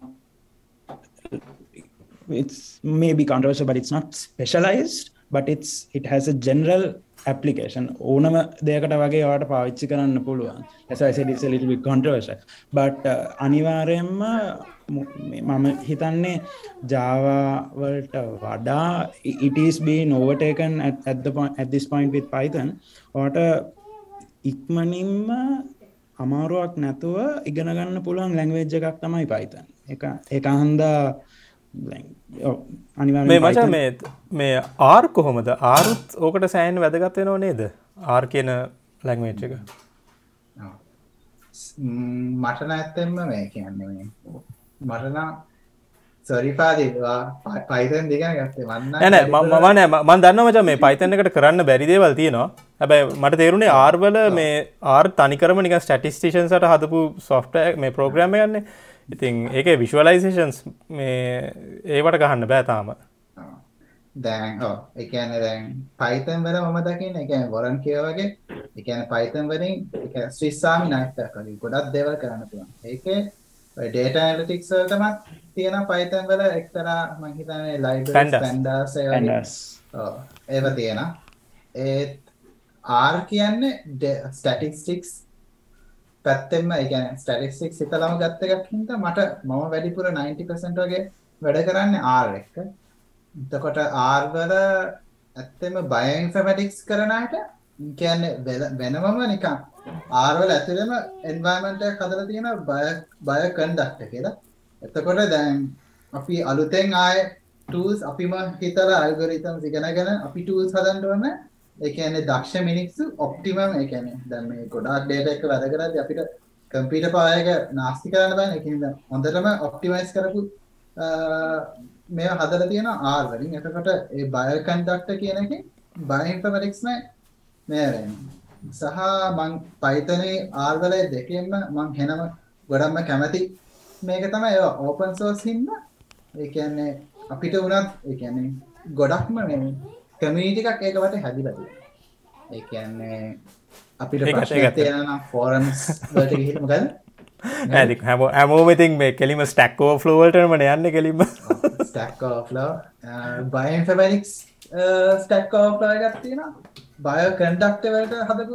it's maybe controversial but it's not specialized but it's it has a general application. ඕනම දෙයකට වගේ වාට පාවිච්චි කරන්න පුළුවන්. ඇසයිසඩිසලිටි කොන්ටවර්ෂ බට අනිවාරයෙන්ම මම හිතන්නේ ජාවවලට වඩා ඉටස් බී නොවටකන් ඇදදිස් පොයින්් විත් පයිතන් ඕට ඉක්මනින්ම අමාරුවක් නැතුව ඉගෙන ගන්න පුළුවන් ලැංවේජ් එකක් තමයි පයිතන් එක එක හන්දා මේ මචා මේ මේ ආර් කොහොමද? ආරුත් ඕකට සෑන් වැදගත්වෙනව නේද? ආර් කියන ලැංවේච් එක. මටන ඇත්තෙන්ම මේ කියන්නේ මටනා සොරිපාදවා පයිතන් දෙගන ගත්තේ. වන්න ඇන මමනෑ මන් දන්න මච මේ පයිතන එකට කරන්න බැරිදේවල් තියෙනවා. හැබැයි මට තේරුණේ ආර්වල මේ ආර් තනිකරම නික ස්ටටිස්ටේෂන්සට හදපු සොෆ්ට මේ ප්‍රෝග්‍රම ගන්නේ ඉතින් ඒක විශ්වලයිසේෂන්ස් මේ ඒවට ගහන්න බෑතාම දැන් එකන දැන් පයිතන් වල මම දකින්න එක වොරන් කියවගේ එකන පයිතන් වලින් ස්විස්සාමි නයිත්තකලින් ගොඩක් දේවල් කරන්න පුළුවන්. ඒක ඩේට ඇනලිටික්ස් වලටමත් තියෙන පයිතන් වල එක්තරා මං හිතන්නේ ලයිබ්‍රරි ස්ටැන්ඩර්ඩ්ස් ඒව තියෙන ඒත් ආර් කියන්නේ ස්ටැටිස්ටික්ස් පැත්තෙම ගැන ස්ටටික්ක් සිතලම ගත්ත එකක් හිද මට මම වැඩිපුර 90% වගේ වැඩ කරන්න ආර් එක එතකොට ආර්වල ඇත්තෙම බයන්ෆමටික්ස් කරනට කියන්න වෙනමම නිකම් ආර්වල ඇතුළම එන්වයිමන්ට කදල තියෙන බය බය කන්ඩක්ට කියලා. එතකොට දැන් අපි අලුතෙන් ආය ටස් අපිම හිතල අල්ගරිතම් සිගෙනගෙන අපි ටස් හදන්ටවන්න එකන්නේ දක්ෂ මිනික්සු ඔප්ටිමම් එකන දැම ගොඩක් ඩේට එක වැදකරද අපිට කම්පිට පායක නාස්ති කරන්න බෑ එකින්ද හොඳටම ඔප්ටිමයිස් කරපු මේ හදර තියෙන ආර්වලින් එතකොට ඒ බය කන්ඩක්ට කියන එක බයින්ෆමටික්ස්ම මේරෙන් සහ මං පයිතනේ ආර්වලය දෙකෙන්ම මං හෙනම ගොඩම්ම කැමති මේක තම ඒ ඕපන් සෝස් හින්න ඒන්නේ අපිට වනත් ඒන්නේ ගොඩක්ම මේ කමිටිකක් ඒකට හැදිලති ඒ කියන්නේ අපිට ප්‍රශ්න ෆෝරම්ස් මොකද? ඇති හැම ඇමෝම ඉතින් මේ කෙලිම ස්ටක්කෝ ෆ්ලෝවල්ටමට යන්න කෙලිම ස්ටක්කෝෆ්ලෝ බයින්ෆබනික්ස් ස්ටක්කෝෆ්ලා ගත්තින බය කන්ඩක්ටවලට හදපු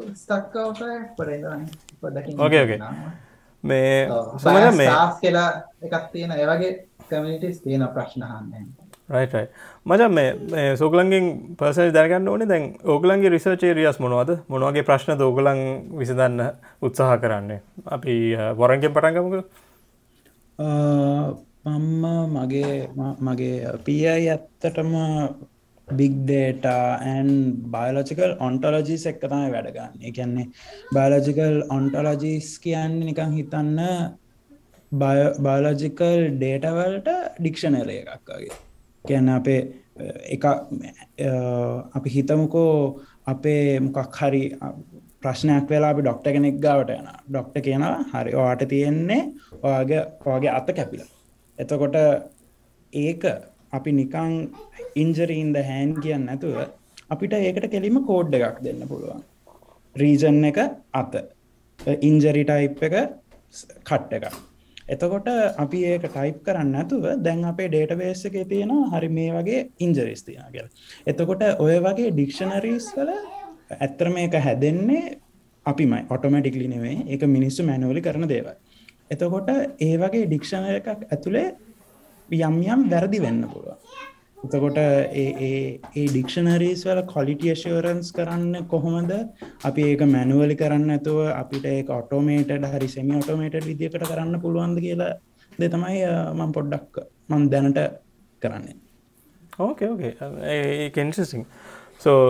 පොඩකින් ඕකේ ඕකේ මේ සම මේ කියලා එකක් තියෙන ඒවගේ කමිටිස් තියෙන ප්‍රශ්නහන්න රයිටයි මචන් මේ සෝගලන්ගෙන් පර්සල් දැනගන්න ඕනේ දැන් ඕගලන්ගේ රිසර්චේ රියස් මොනවද? මොනවගේ ප්‍රශ්න දෝගලන් විසඳන්න උත්සාහ කරන්නේ? අපි වරන්ගෙන් පටන්ගමක මම්ම මගේ මගේ පියයි ඇත්තටම බිග්ඩේට ඇන් බයලෝජිකල් ඔන්ටලජිස් එක්ක තමයි වැඩගන්න එකන්නේ බයලෝජිකල් ඔන්ටලජිස් කියන්න නිකං හිතන්න බයලෝජිකල් ඩේටවල්ට ඩික්ෂනර එකක් වගේ. කියන්න අපේ එක අපි හිතමුකෝ අපේ මොකක් හරි ප්‍රශ්නයක් වෙලා අපි ඩොක්ට කෙනෙක් ගාවට යන ඩොක්ට කියනවා හරි වාට තියෙන්නේ ඔයාගේ ඔයාගේ අත කැපිලා. එතකොට ඒක අපි නිකං ඉන්ජරීන්ද හැන් කියන්න නැතුව අපිට ඒකට කෙලිම කෝඩ් එකක් දෙන්න පුළුවන්. රීජන් එක අත. ඉන්ජරි ටයිප් එක කට්ට එක එතකොට අපි ඒක ටයිප් කරන්න ඇතුව දැන් අපේ ඩේට බේස් එක තියෙන හරි මේ වගේ ඉන්ජරිස් තියෙන කියල. එතකොට ඔය වගේ ඩික්ෂනරීස් වල ඇත්තර මේක හැදෙන්නේ අපිමයි ඔටෝමටික්ලි නෙවේ එක මිනිස්සු මැනුවලි කරන දේවල්. එතකොට ඒ වගේ ඩික්ෂණ එකක් ඇතුළේ යම් යම් වැරදි වෙන්න පුළුව එතකොට ඒ ඩික්ෂනරීස් වල කොලිටියශෝරන්ස් කරන්න කොහොමද? අපි ඒක මැනුවලි කරන්න ඇතුව අපිට ඒ ඔටෝමේට හරි සෙමි ඔටෝමේට විදිකට කරන්න පුළුවන්ද කියලා දෙ තමයි මං පොඩ්ඩක් මන් දැනට කරන්නේ. ඕකේ ඕකේ ඒකෙන්සිසිං සෝ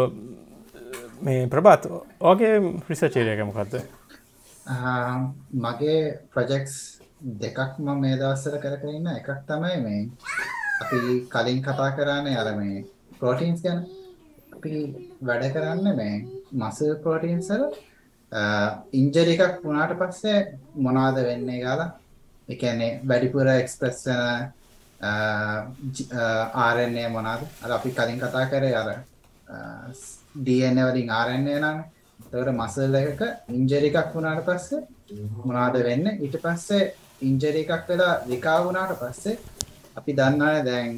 මේ ප්‍රබාත් ඕගේ රිසචේරයකමකක්ද මගේ ප්‍රොජෙක්ස් දෙකක්ම මේ දවස්සර කරකරන්න එකක් තමයි මේ අපි කලින් කතා කරන්නේ අර මේ ප්‍රෝටීන්ස් ගැන. අපි වැඩ කරන්න මේ මසල් ප්‍රෝටීන්සල ඉන්ජරි එකක් වුණාට පස්සේ මොනාද වෙන්නේ ගාලා එකන්නේ වැඩිපුර එක්ස්ප්‍රස් වෙන ආරන්නේ මොනාද අර අපි කලින් කතා කරේ අර DNA වලින් ආරන්නේ නම්. තවර මසල් එකක ඉන්ජරි එකක් වුණාට පස්සේ මොනාද වෙන්න? ඊට පස්සේ ඉන්ජරි එකක් වෙලා රිකා වුණාට පස්සේ අපි දන්නාන දැන්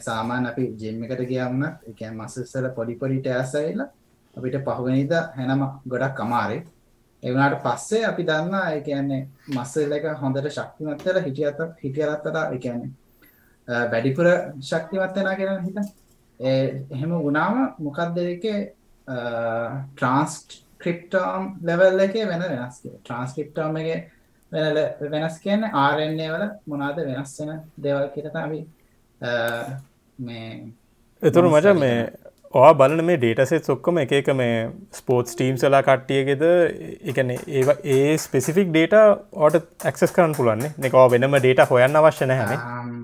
සාමාන් අපි ජෙම් එකට ගියම්න එක මසස්සල පොඩි පොඩිට ඇසයිලා අපිට පහුවනිද හැනම ගොඩක් අමාරේ එවනාට පස්සේ අපි දන්නා ඒ කියන්නේ මස්සල් එක හොඳට ශක්තිමත්වල හිටියත හිටියරත්තට එකන්නේ වැඩිපුර ශක්තිමත් වෙනා කියලා හිත එහෙම වුණාම මොකක්ද එකේ ට්‍රන්ස්ට් ක්‍රිප්ටෝම් ලෙවල් එකේ වෙන වෙනස් ට්‍රන්ස්ක්‍රිප්ටෝම් එක වෙනස් කියන්න ආරන්නේ වල මොනාද වෙනස් වෙන දෙවල් කියරත අපි මේ එතුරු මට මේ ඔවා බලන මේ ඩේටසෙත් සොක්කම එක එක මේ ස්පෝට්ස් ටීම් සලා කට්ටියගෙද? එකන ඒ ඒ ස්පෙසිෆික් ඩේට ඕට ඇක්සස් කරන්න පුලන්නේ එකවා වෙනම ඩේට හොයන්න අවශ්‍ය නැහැන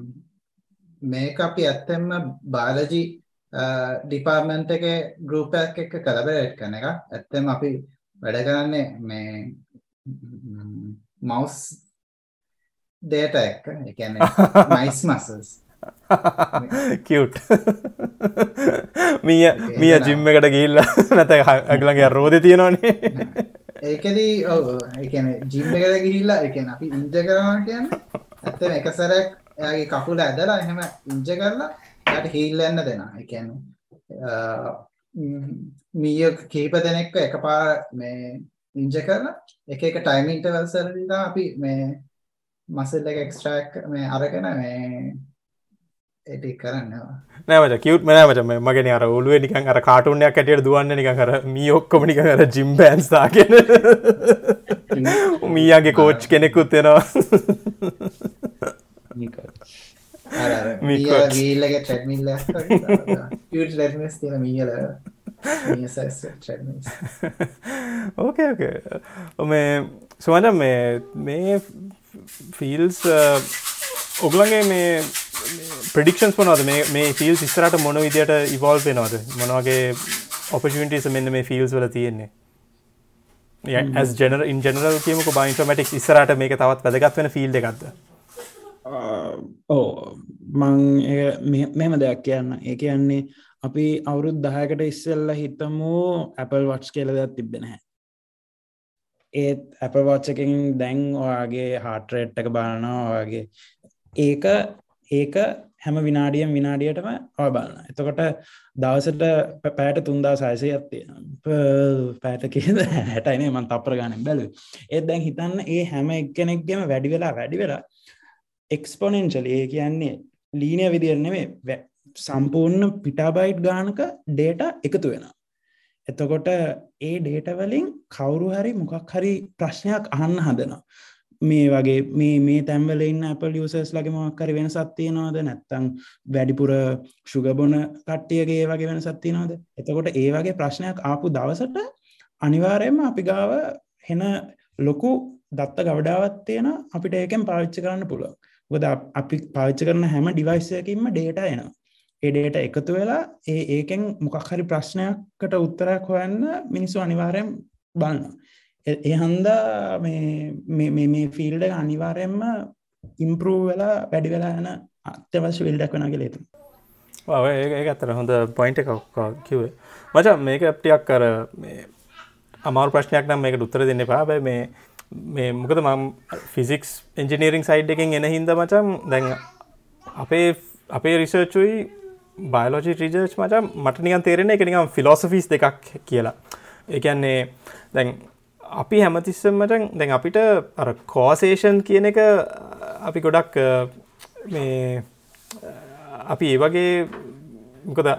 මේක අපි ඇත්තෙම බාලජි ඩිපාර්මන්ට් එක ගරුපයක් එක කලබරට් කන එක ඇත්තම අපි වැඩ කරන්නේ මේ මවස් ඩේට එක්ක එකන මයිස් මසස් කිව් මිය මිය ජිම්ම එකට ගිල්ල නැත අගලගේ රෝධ තියෙනවානේ. ඒකදී එකන ජිම්ම එකට ගිහිල්ලා (laughs) (laughs) එකන අපි ඉන්ජ කරවා කියන්න ඇත්තම එක සැරක් එයාගේ කකුල ඇදලා එහෙම ඉංජ කරලා යට හිල්ලන්න දෙනා එකන මීය කීප දෙනෙක්ක එක පා මේ ඉංජ කරලා එක එක ටයිමින්ට වල්සරලා අපි මේ මසල් එක එක්ස්ට්‍රක් මේ අරගෙන මේ ඒටි කරන්නවා නෑමට කිවට් මනෑමට මගෙන අර ඔලුව නිකන් අර කාටුනයක් ඇටියට දුවන්න නික කර මී ඔක්කොම නික කර ජිම් බෑන්ස්ථාගෙන මීයාගේ කෝච් කෙනෙකුත් වෙනවා වීල්ලගේ ට්‍රැඩ්මිල්ල ටස් තියෙන මීල ඕකේ ඕකේ මේ සුවන මේ මේ ෆිල්ස් ඔගලන්ගේ මේ ප්‍රඩික්ෂන්ස් මොනවද මේ මේ ෆිල් ඉස්සරට මොන විදියට ඉවෝල් වෙනවද මොනවගේ ඔපිටිස මෙන්න මේ ෆිල්ස් වල තියෙන්නේ ඇස් ජනර ඉන් ජනරල් කියමක බයින්ෆමටික් ඉස්සරට මේක තවත් වැදගත් වෙන ෆිල්ඩ එකක්ද ඕ මං මෙම දෙයක් කියන්න ඒ කියන්නේ අපි අවුරුත් දහයකට ඉස්සෙල්ල හිතමු Apple වට්ස් කියල දෙයක් තිබෙනහැ ඒත් ඇපවච්චකින් දැන් ඔයාගේ හාටරේට් එක බලනවාගේ ඒක ඒක හැම විනාඩියම් විනාඩියටම ඔය බලන්න එතකොට දවසට පෑට තුන්දා සයිසය ඇත්තිය පෑට කියද? හැටයිනේ මන් තප්‍ර ගණන් බැලු ඒත් දැන් හිතන්න ඒ හැම එක්කෙනෙක්ගෙම වැඩි වෙලා වැඩි වෙලා එක්ස්පොනෙන්ශල ඒ කියන්නේ ලීනය විදිර නෙවේ සම්පූර්ණ පිටාබයිට් ගානක ඩේට එකතු වෙන එතකොට ඒ ඩේටවලින් කවුරු හරි මොකක් හරි ප්‍රශ්නයක් අහන්න හදනවා. මේ වගේ මේ මේ තැම්වලන්න Apple යසස් ලගේ මොක්කරි වෙන සත්තියනවාද නැත්තං වැඩිපුර ශුගබොන කට්ටියගේ වගේ වෙන සත්තියනවාද එතකොට ඒ වගේ ප්‍රශ්නයක් ආපු දවසට අනිවාරයම අපි ගාව හෙන ලොකු දත්ත ගවඩාවත් තියෙන අපිට ඒකෙන් පාවිච්ච කරන්න පුළුව ගොද අපි පාවිච්ච කරන හැම ඩිවයිස්සයකින්ම ඩේට එනවා. ඒ ඩේට එකතු වෙලා ඒ ඒකෙන් මොකක් හරි ප්‍රශ්නයක්කට උත්තරයක් හොයන්න මිනිස්සු අනිවාරයෙන් බලන්න ඒ හන්දා මේ ෆිල්ඩ අනිවාරයෙන්ම ඉම්පරූ වෙලා වැඩි වෙලා යන අත්‍යවශ්‍ය විල්ඩක් වනගේ ලේතු ඒ ඇතර හොඳ පොයින්ට එකක් කිවේ මච මේක අප්ටියක් කර අමාර ප්‍රශ්නයක් නම් මේකට උත්තර දෙන්න පා බෑ මේ මේ මොකද මම් ෆිසික්ස් එන්ජිනීරිං සයිඩ් එකෙන් එන හින්ද මචම් දැන් අපේ අපේ රිසර්චුයි බයලෝජි රිජර්ච් මචම් මට නිකන් තේරෙන එක නිකම් ෆිලෝසෆිස් දෙකක් කියලා. එකන්නේ දැන් අපි හැමතිස්සමට දැන් අපිට අර කෝසේෂන් කියන එක අපි ගොඩක් මේ අපි ඒ වගේ මොකද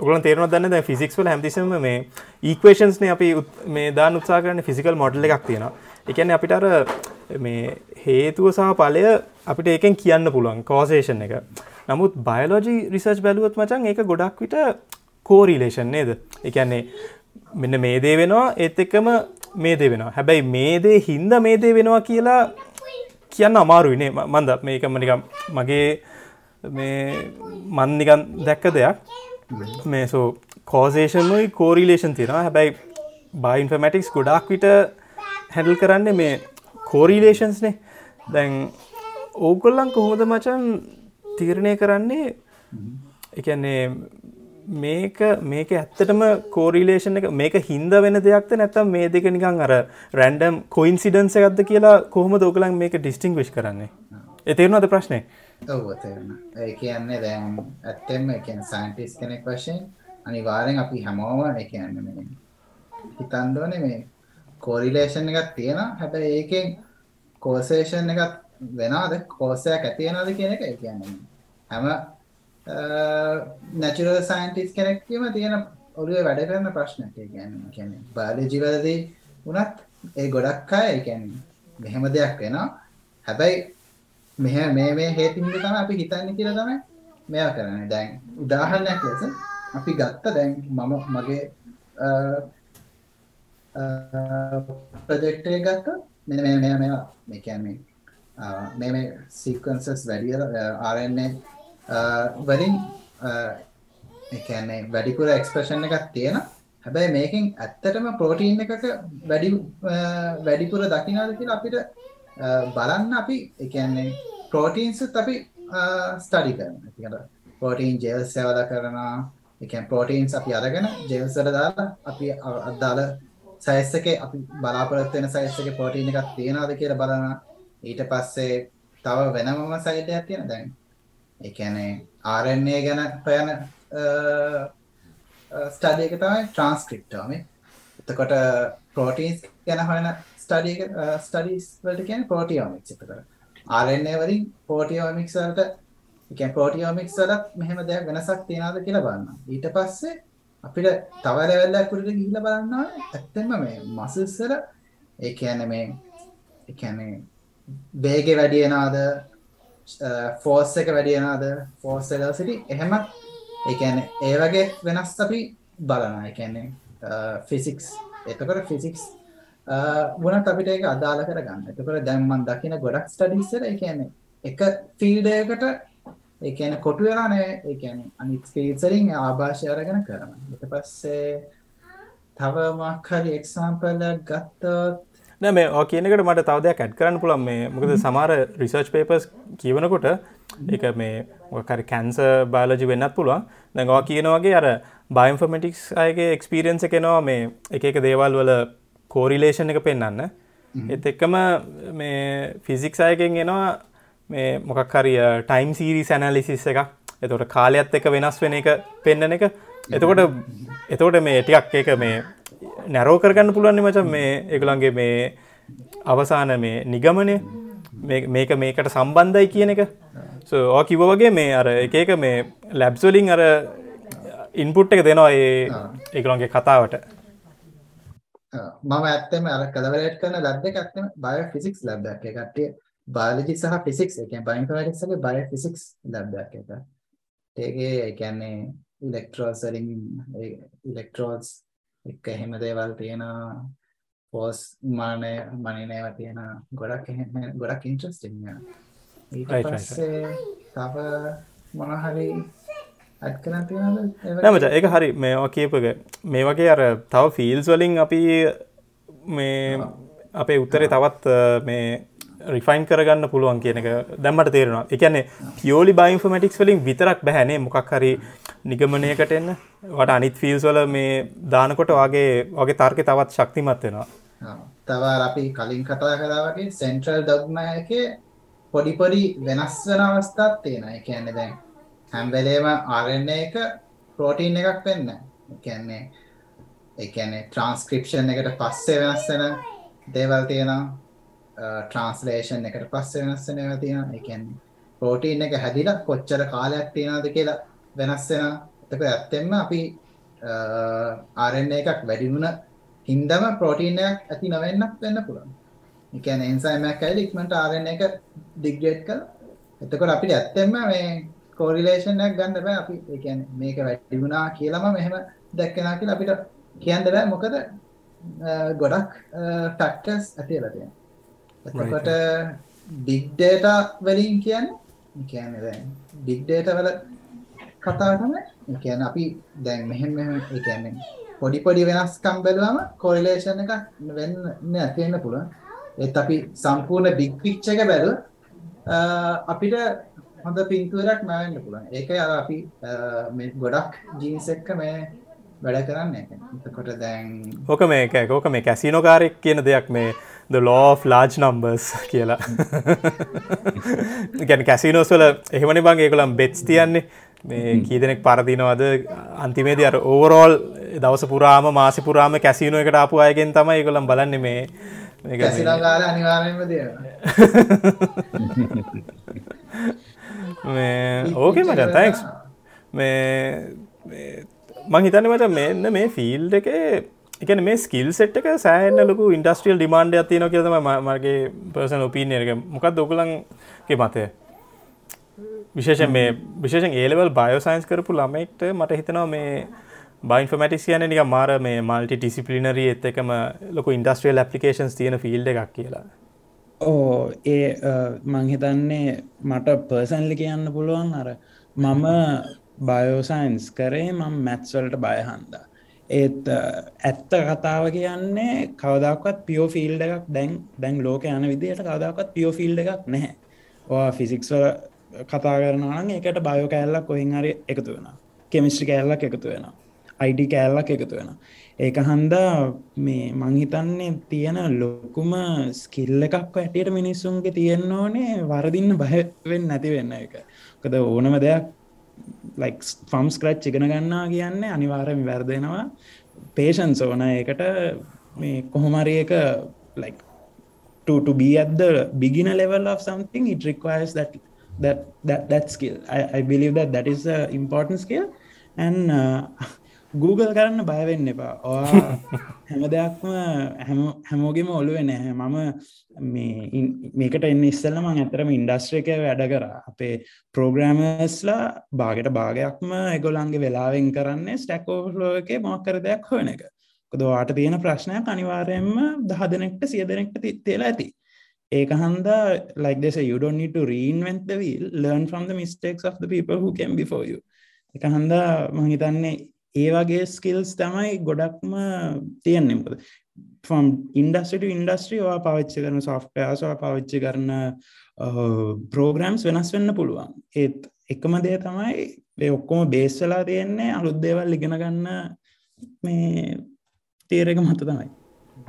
ඔගලන් තේරන දන්න දැ ෆිසික්ස් වල හැමතිසම මේ ඊක්වේෂන්ස්න අපි මේ දා උත්සා කරන ෆිසිකල් මොඩල් එකක් තියෙනවා. එකන අපිට අර මේ හේතුව සහ පලය අපිට ඒකෙන් කියන්න පුළුවන් කෝසේෂන් එක. නමුත් බයලෝජි රිසර්ච් බැලුවොත් මචන් ඒක ගොඩක් විට කෝරීලේෂන් නේද? එකන්නේ මෙන්න මේ දේ වෙනවා ඒත් එක්කම මේ දේ වෙනවා. හැබැයි මේ දේ හින්ද මේ දේ වෙනවා කියලා කියන්න අමාරුයිනේ මන්ද? මේකම නිකම් මගේ මේ මන්නිකන් දැක්ක දෙයක්. මේ සෝ කෝසේෂන්යි කෝරිලේෂන් තියෙනවා. හැබැයි බයින්ෆමටික්ස් ගොඩක් විට හැඩල් කරන්නේ මේ කෝරීලේෂන්ස්නේ දැන් ඕගොල්ලන් කොහොමද මචන් තීරණය කරන්නේ එකන්නේ මේක මේක ඇත්තටම කෝරිලේෂන් එක මේක හින්ද වෙන දෙයක්ද නැත්තම් මේ දෙක නිකං අර රැන්ඩම් කොයින්සිඩන්ස එකක්ද කියලා කොහොම දෝකලන් මේක ඩිස්ටිං විශ් කරන්නේ එතේරුණද ප්‍රශ්නය ඔව ඒ කියන්නේ දැන් ඇත්තෙම එකන් සයින්ටිස් කෙනෙක් වශයෙන් අනිවාරෙන් අපි හැමෝම එකන්න හිතන්දෝන මේ කෝරිලේෂන් එකක් තියෙන හැබැයි ඒකෙන් කෝසේෂන් එකත් වෙනද කෝසයක් ඇතියෙනද කියන එක කියන්නේ හැම නැචුරල් සයින්ටිස් කෙනෙක්ම තියෙන ඔළුවේ වැඩ කරන ප්‍රශ්නයක්. ගැන කියන බාලජිවලදී වනත් ඒ ගොඩක් අය එකැන් මෙහෙම දෙයක් වෙනවා. හැබැයි මෙහ මේ මේ හේතින්ද තම අපි හිතන්න කියල තමයි මෙයා කරන දැන් උදාහරණයක් ලෙස අපි ගත්ත දැන් මම මගේ ප්‍රජෙක්ටය ගත්ත මෙ මේ මේ මේවා. මේ කියන්නේ මේ මේ සීකන්සස් වැඩිය ආරන්නේ වලින් එකන්නේ වැඩිපුර එක්ස්ප්‍රෂන් එකක් තියෙන හැබැයි මේකින් ඇත්තටම පෝටීන් එකක වැඩි වැඩිපුර දකිනාද කියලා අපිට බලන්න අපි එකන්නේ පෝටීන්සුත් අපි ස්ටඩි කරන පෝටීන් ජෙල් සෙවල කරනවා. එක පෝටීන්ස් අපි අරගෙන ජෙල්සට දාලා අපි අදාළ සයිස්සක අපි බලාපොරත්වෙන සයිස්සක පෝටීන එකක් තියෙනවාද කියලා බලන ඊට පස්සේ තව වෙනමම සයිඩයක් තියෙන දැන් එකනේ ආරන්නේ ගැන පයන ස්ටඩියක තමයි ට්‍රන්ස්ක්‍රිප්ටෝම එතකොට පෝටීන්ස් ගැන හොයන ස්ටඩිය ස්ටඩිස් වලට කියන පෝටියෝමික් එතකට. ආරන්නේ වලින් පෝටියෝමික්සල්ට එක පෝටියෝමික්ස් වලත් මෙහෙම දෙයක් වෙනසක් තියෙනවාද කියලා බලන්න. ඊට පස්සේ අපිට තව ලෙවල්ලක් උඩට ගිහිල්ලා බලන්න ඕනේ. ඇත්තෙන්ම මේ මසල්ස්වල ඒ කියන්නේ මේ ඒ කියන්නේ වේගය වැඩි වෙනවද? ෆෝස් එක වැඩි වෙනවද ෆෝස් වෙලොසිටි එහෙම ඒ කියන්නේ ඒ වගේ වෙනස් අපි බලනවා. ඒ කියන්නේ ෆිසික්ස් එතකොට ෆිසික්ස් වුණත් අපිට ඒක අදාළ කරගන්න. එතකොට දැන් මම දකින ගොඩක් ස්ටඩීස් වල ඒ කියන්නේ එක ෆීල්ඩ් එකකට ඒ කියන්නේ කොටු වෙලා නෑ ඒ කියන්නේ අනිත් ස්පීඩ්ස් වලින් ආభాෂය අරගෙන කරනවා. ඊට පස්සේ තව මොකක් හරි එක්සැම්පල් එකක් ගත්තොත් නෑ මේ ඔය කියන එකට මට තව දෙයක් ඇඩ් කරන්න පුළුවන්. මේ මොකද සමහර රිසර්ච් පේපර්ස් කියවනකොට ඒක මේ මොකක් හරි කැන්සර් බයොලොජි වෙන්නත් පුළුවන්. දැන් ඔය කියන වගේ අර බයෝඉන්ෆර්මැටික්ස් අයගේ එක්ස්පීරියන්ස් එක එනවා මේ එක එක දේවල් වල කෝරිලේෂන් එක පෙන්වන්න ඒත් එක්කම මේ ෆිසික්ස් අයගෙන් එනවා මේ මොකක් හරි ටයිම් සීරි සැනලිසිස් එකක්. එතකොට කාලයක්ත් එක වෙනස් වෙන එක පෙන්න්න එක. එතකොට එතකොට මේ ටිකක් එක මේ නැරෝ කරගන්න පුළුවන්න්නේ මචන් මේ එකළන්ගේ මේ අවසාන මේ නිගමනය. මේක මේකට සම්බන්ධයි කියන එක. ඕ කිව වගේ මේ අර එක එක මේ ලැබ්ස්වලින් අර ඉන්පුට් එක දෙනවා ඒ ඒකළොන්ගේ කතාවට. මම ඇත්තම අර කලවරේට් කරන ලැබ් එක ඇත්තම බයෝ ෆිසික්ස් ලැබ් එකක්. ඒ කට්ටිය බයෝලොජි සහ ෆිසික්ස් ඒ කියන්නේ බයෝඉන්ෆර්මැටික්ස් වගේ බයෝ ෆිසික්ස් ලැබ් එකක් එක. ඒකේ ඒ කියන්නේ ඉලෙක්ට්‍රෝඩ්ස් වලින් ඉලෙක්ට්‍රෝඩ්ස් එක එහෙම දේවල් තියෙනවා ෆෝස් මානේ මනිනේවා තියෙන ගොඩක් ගොඩක් ඉන්ට්‍රස්ටිං ඊට පස්සේ තව මොන හරි නමච එක හරි මේවා කියපක මේ වගේ අර තව ෆිල්ස් වලින් අපි මේ අපේ උත්තරේ තවත් මේ රිෆයින් කරගන්න පුළුවන් කියන එක දැම්මට තේරෙනවා. එකන්නේ පියෝලි බයින්ෆමටික්ස් වලින් විතරක් බැහැනේ මොකක් හරි නිගමනයකට එන්න. වට අනිත් ෆිල්ස් වල මේ දානකොට වගේ වගේ තර්ක තවත් ශක්තිමත් වෙනවා. තව අපි කලින් කතා කලා වගේ සෙන්ට්‍රල් ඩොග්ම එක පොඩි පොඩි වෙනස් වෙන අවස්ථාත් තියෙන එක කියන්නේ දැන් හැම්වෙලේම RNA එක ප්‍රෝටීන් එකක් වෙන්න. කියන්නේ එකන්නේ ට්‍රන්ස්ක්‍රපෂන් එකට පස්සේ වෙනස් වෙන දේවල් තියෙනවා. ට්‍රන්ස්ලේෂන් එකට පස්සේ වෙනස් වෙන ඒවා තියෙනවා. ඒ කියන්නේ ප්‍රෝටීන් එක හැදිලා කොච්චර කාලයක් තියෙනවද කියලා වෙනස් වෙනවා එතකොට ඇත්තෙන්ම අපි RNA එකක් වැඩි වුණ හින්දම ප්‍රෝටීන් එකක් ඇති නොවෙන්නත් වෙන්න පුළුවන්. ඒ කියන්නේ එන්සයිම් එකක් ඇවිල්ලා ඉක්මනට RNA එක ඩිග්‍රේඩ් කරලා එතකොට අපිට ඇත්තෙන්ම මේ කෝරිලේෂන්යක් ගන්න බෑ. අපි කියන්නේ මේක වැඩි වුණා කියලාම මෙහෙම දැක්කනා කියලා අපිට කියන්න බෑ. මොකද ගොඩක් ෆැක්ටර්ස් ඇති වෙලා තියෙනවා. එතකොට data වලින් කියන්නේ කියන්නේ data වල කතාව තමයි ඒ කියන්නේ අපි දැන් මෙහෙම මෙහෙම ඒ කියන්නේ පොඩි පොඩි වෙනස්කම් බැලුවම කෝරිලේෂන් එකක් වෙන්න නැති වෙන්න පුළුවන්. ඒත් අපි සම්පූර්ණ big picture එක බැලුවා අපිට හොඳ පින්තුරක් මැවෙන්න පුළුවන්. ඒක අර අපි මේ ගොඩක් ජීන්ස් එක්ක මේ වැඩ කරන්න. එතකොට දැන් ඕක මේක ඕක මේ කැසිනෝකාරෙක් කියන දෙයක් මේ the law of large numbers කියලා. ගැන කැසිනෝස්වල එහෙමනි බං ඒකොළම් බෙච් තියන්නේ මේ කී දෙනෙක් පරදිනවද අන්තිමේදී අර ඕවරෝල් දවස පුරාම මාසි පුරාම කැසිනෝ එකට ආපු අයගෙන් තමයි ඒකොළම් බලන්න මේ (laughs) මේ ඕකේ මට තැක්ස් මේ මං හිතන්න මට මෙන්න මේ ෆිල් එක එකන මේ ස්කිල් සෙට් එක සෑන්න ලොකු ඉන්ඩස්ට්‍රියල් ඩිමාන්ඩ ඇතින කියතම මගේ පර්සන ඔපීන එක. මොකක් දොකලන්ගේ මතය විශේෂ මේ විශේෂෙන් ඒලවල් බයෝසයින්ස් කරපු ළමෙක්ට මට හිතනවා මේ බයින්ෆමටිස් කියන නික මාර මේ මල්ටි ටිසිපලිනරී එත් එකම ලොක ඉන්ඩස්ට්‍රියල් ඇපලිකේන්ස් තියෙන ෆිල්ඩ එකක් කියලා. ඕ ඒ මංහිතන්නේ මට පර්සන්ලි කියන්න පුළුවන් අර මම බයෝසයින්ස් කරේ මං මැත්ස්වලට බයහන්දා ඒත් ඇත්ත කතාව කියන්නේ කවදක්වත් පියෝ ෆිල්ඩ එකක් දැන් දැන් ලෝක යන විදියට කවදක්වත් පියෝ ෆිල්ඩ එකක් නැහැ. ඕ ෆිසික්ස්වල කතා කරනනම් එකට බයෝ කෑල්ලක් කොහින් හරි එකතු වෙන කෙමිස්ට්‍රි කෑල්ලක් එකතු වෙන අයිඩි කෑල්ලක් එකතු වෙන ඒක හන්දා මේ මංහිතන්නේ තියෙන ලොකුම ස්කිල්ල එකක් ඇටියට මිනිස්සුන්ගේ තියෙන්න ඕනේ වරදින්න බයවෙන් නැතිවෙන්න එක. කද ඕනම දෙයක් ලයික් ෆම්ස් කරච් ඉගෙන ගන්නා කියන්නේ අනිවාරම වැරදෙනවා. පේෂන්ස් ඕන. එකට මේ කොහොමරි එක like to to be at the beginner level of something it requires that that that that skill. I, I believe that that is a important skill. And uh, (laughs) Google කරන්න බයවෙන්න එපා. ඔයා (laughs) හැම දෙයක්ම හැමෝගෙම ඔලුවෙ නැහැ. මම මේකට එන්න ඉස්සල්ලම ඇතරම ඉන්ඩස්ට්‍රික වැඩ කර. අපේ ප්‍රෝග්‍රෑමස්ලා බාගට භාගයක්ම එගොලන්ගේ වෙලාවෙන් කරන්නේ ස්ටැකෝලෝ එක මොක්කර දෙයක් හොන එක. කොද වාට තියෙන ප්‍රශ්නයක් අනිවාරයෙන්ම දහ දෙනෙක්ට සිය දෙනෙක්ට තිත්තේලා ඇති ඒක හන්දා like they say you don't need to reinvent the wheel. Learn from the mistakes of the people who came before you. එක හන්දා මහිතන්නේ ඒ වගේ ස්කිල්ස් තමයි ගොඩක්ම තියෙන්නෙමකද ෆම් ඉන්ඩස්ට ඉන්ඩස්ට්‍රී වා පවිච්චි කරන සොෆ්ටයාසවා පවිච්චි කරන uh, ප්‍රෝග්‍රම්ස් වෙනස් වෙන්න පුළුවන්. ඒත් එකම දේ තමයි ඒ ඔක්කොම බේස්සලා තියෙන්නේ අලුත් දේවල් ඉගෙන ගන්න මේ තේරක මත තමයි.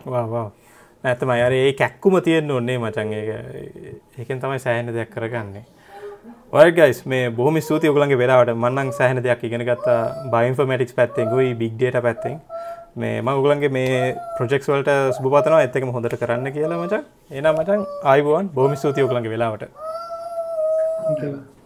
වා ඇතම අර ඒ කැක්කුම තියෙන්න්න ඔන්නේ මචන් ඒ ඒකෙන් තමයි සෑහන දෙයක් කරගන්නේ. ඔයගයිස් මේ බොහම ස්තුති ඔගලන්ගේ වෙලාවට. මන්නන් සෑහන දෙයක් ඉගෙන ගත්තා බයින්ෆර්මටික්ස් පැත්තෙන් ගොයි බිග්ඩේට පැත්තෙන්. මේ ම උගලන්ගේ මේ ප්‍රජෙක්ස් වලට සුපතනවා එත්තකම හොඳට කරන්න කියලා මචන් එනම් මචන් අයිබුවන් බෝමි ස්තුතිය උගලන්ගේ වෙලාවට. Thank you.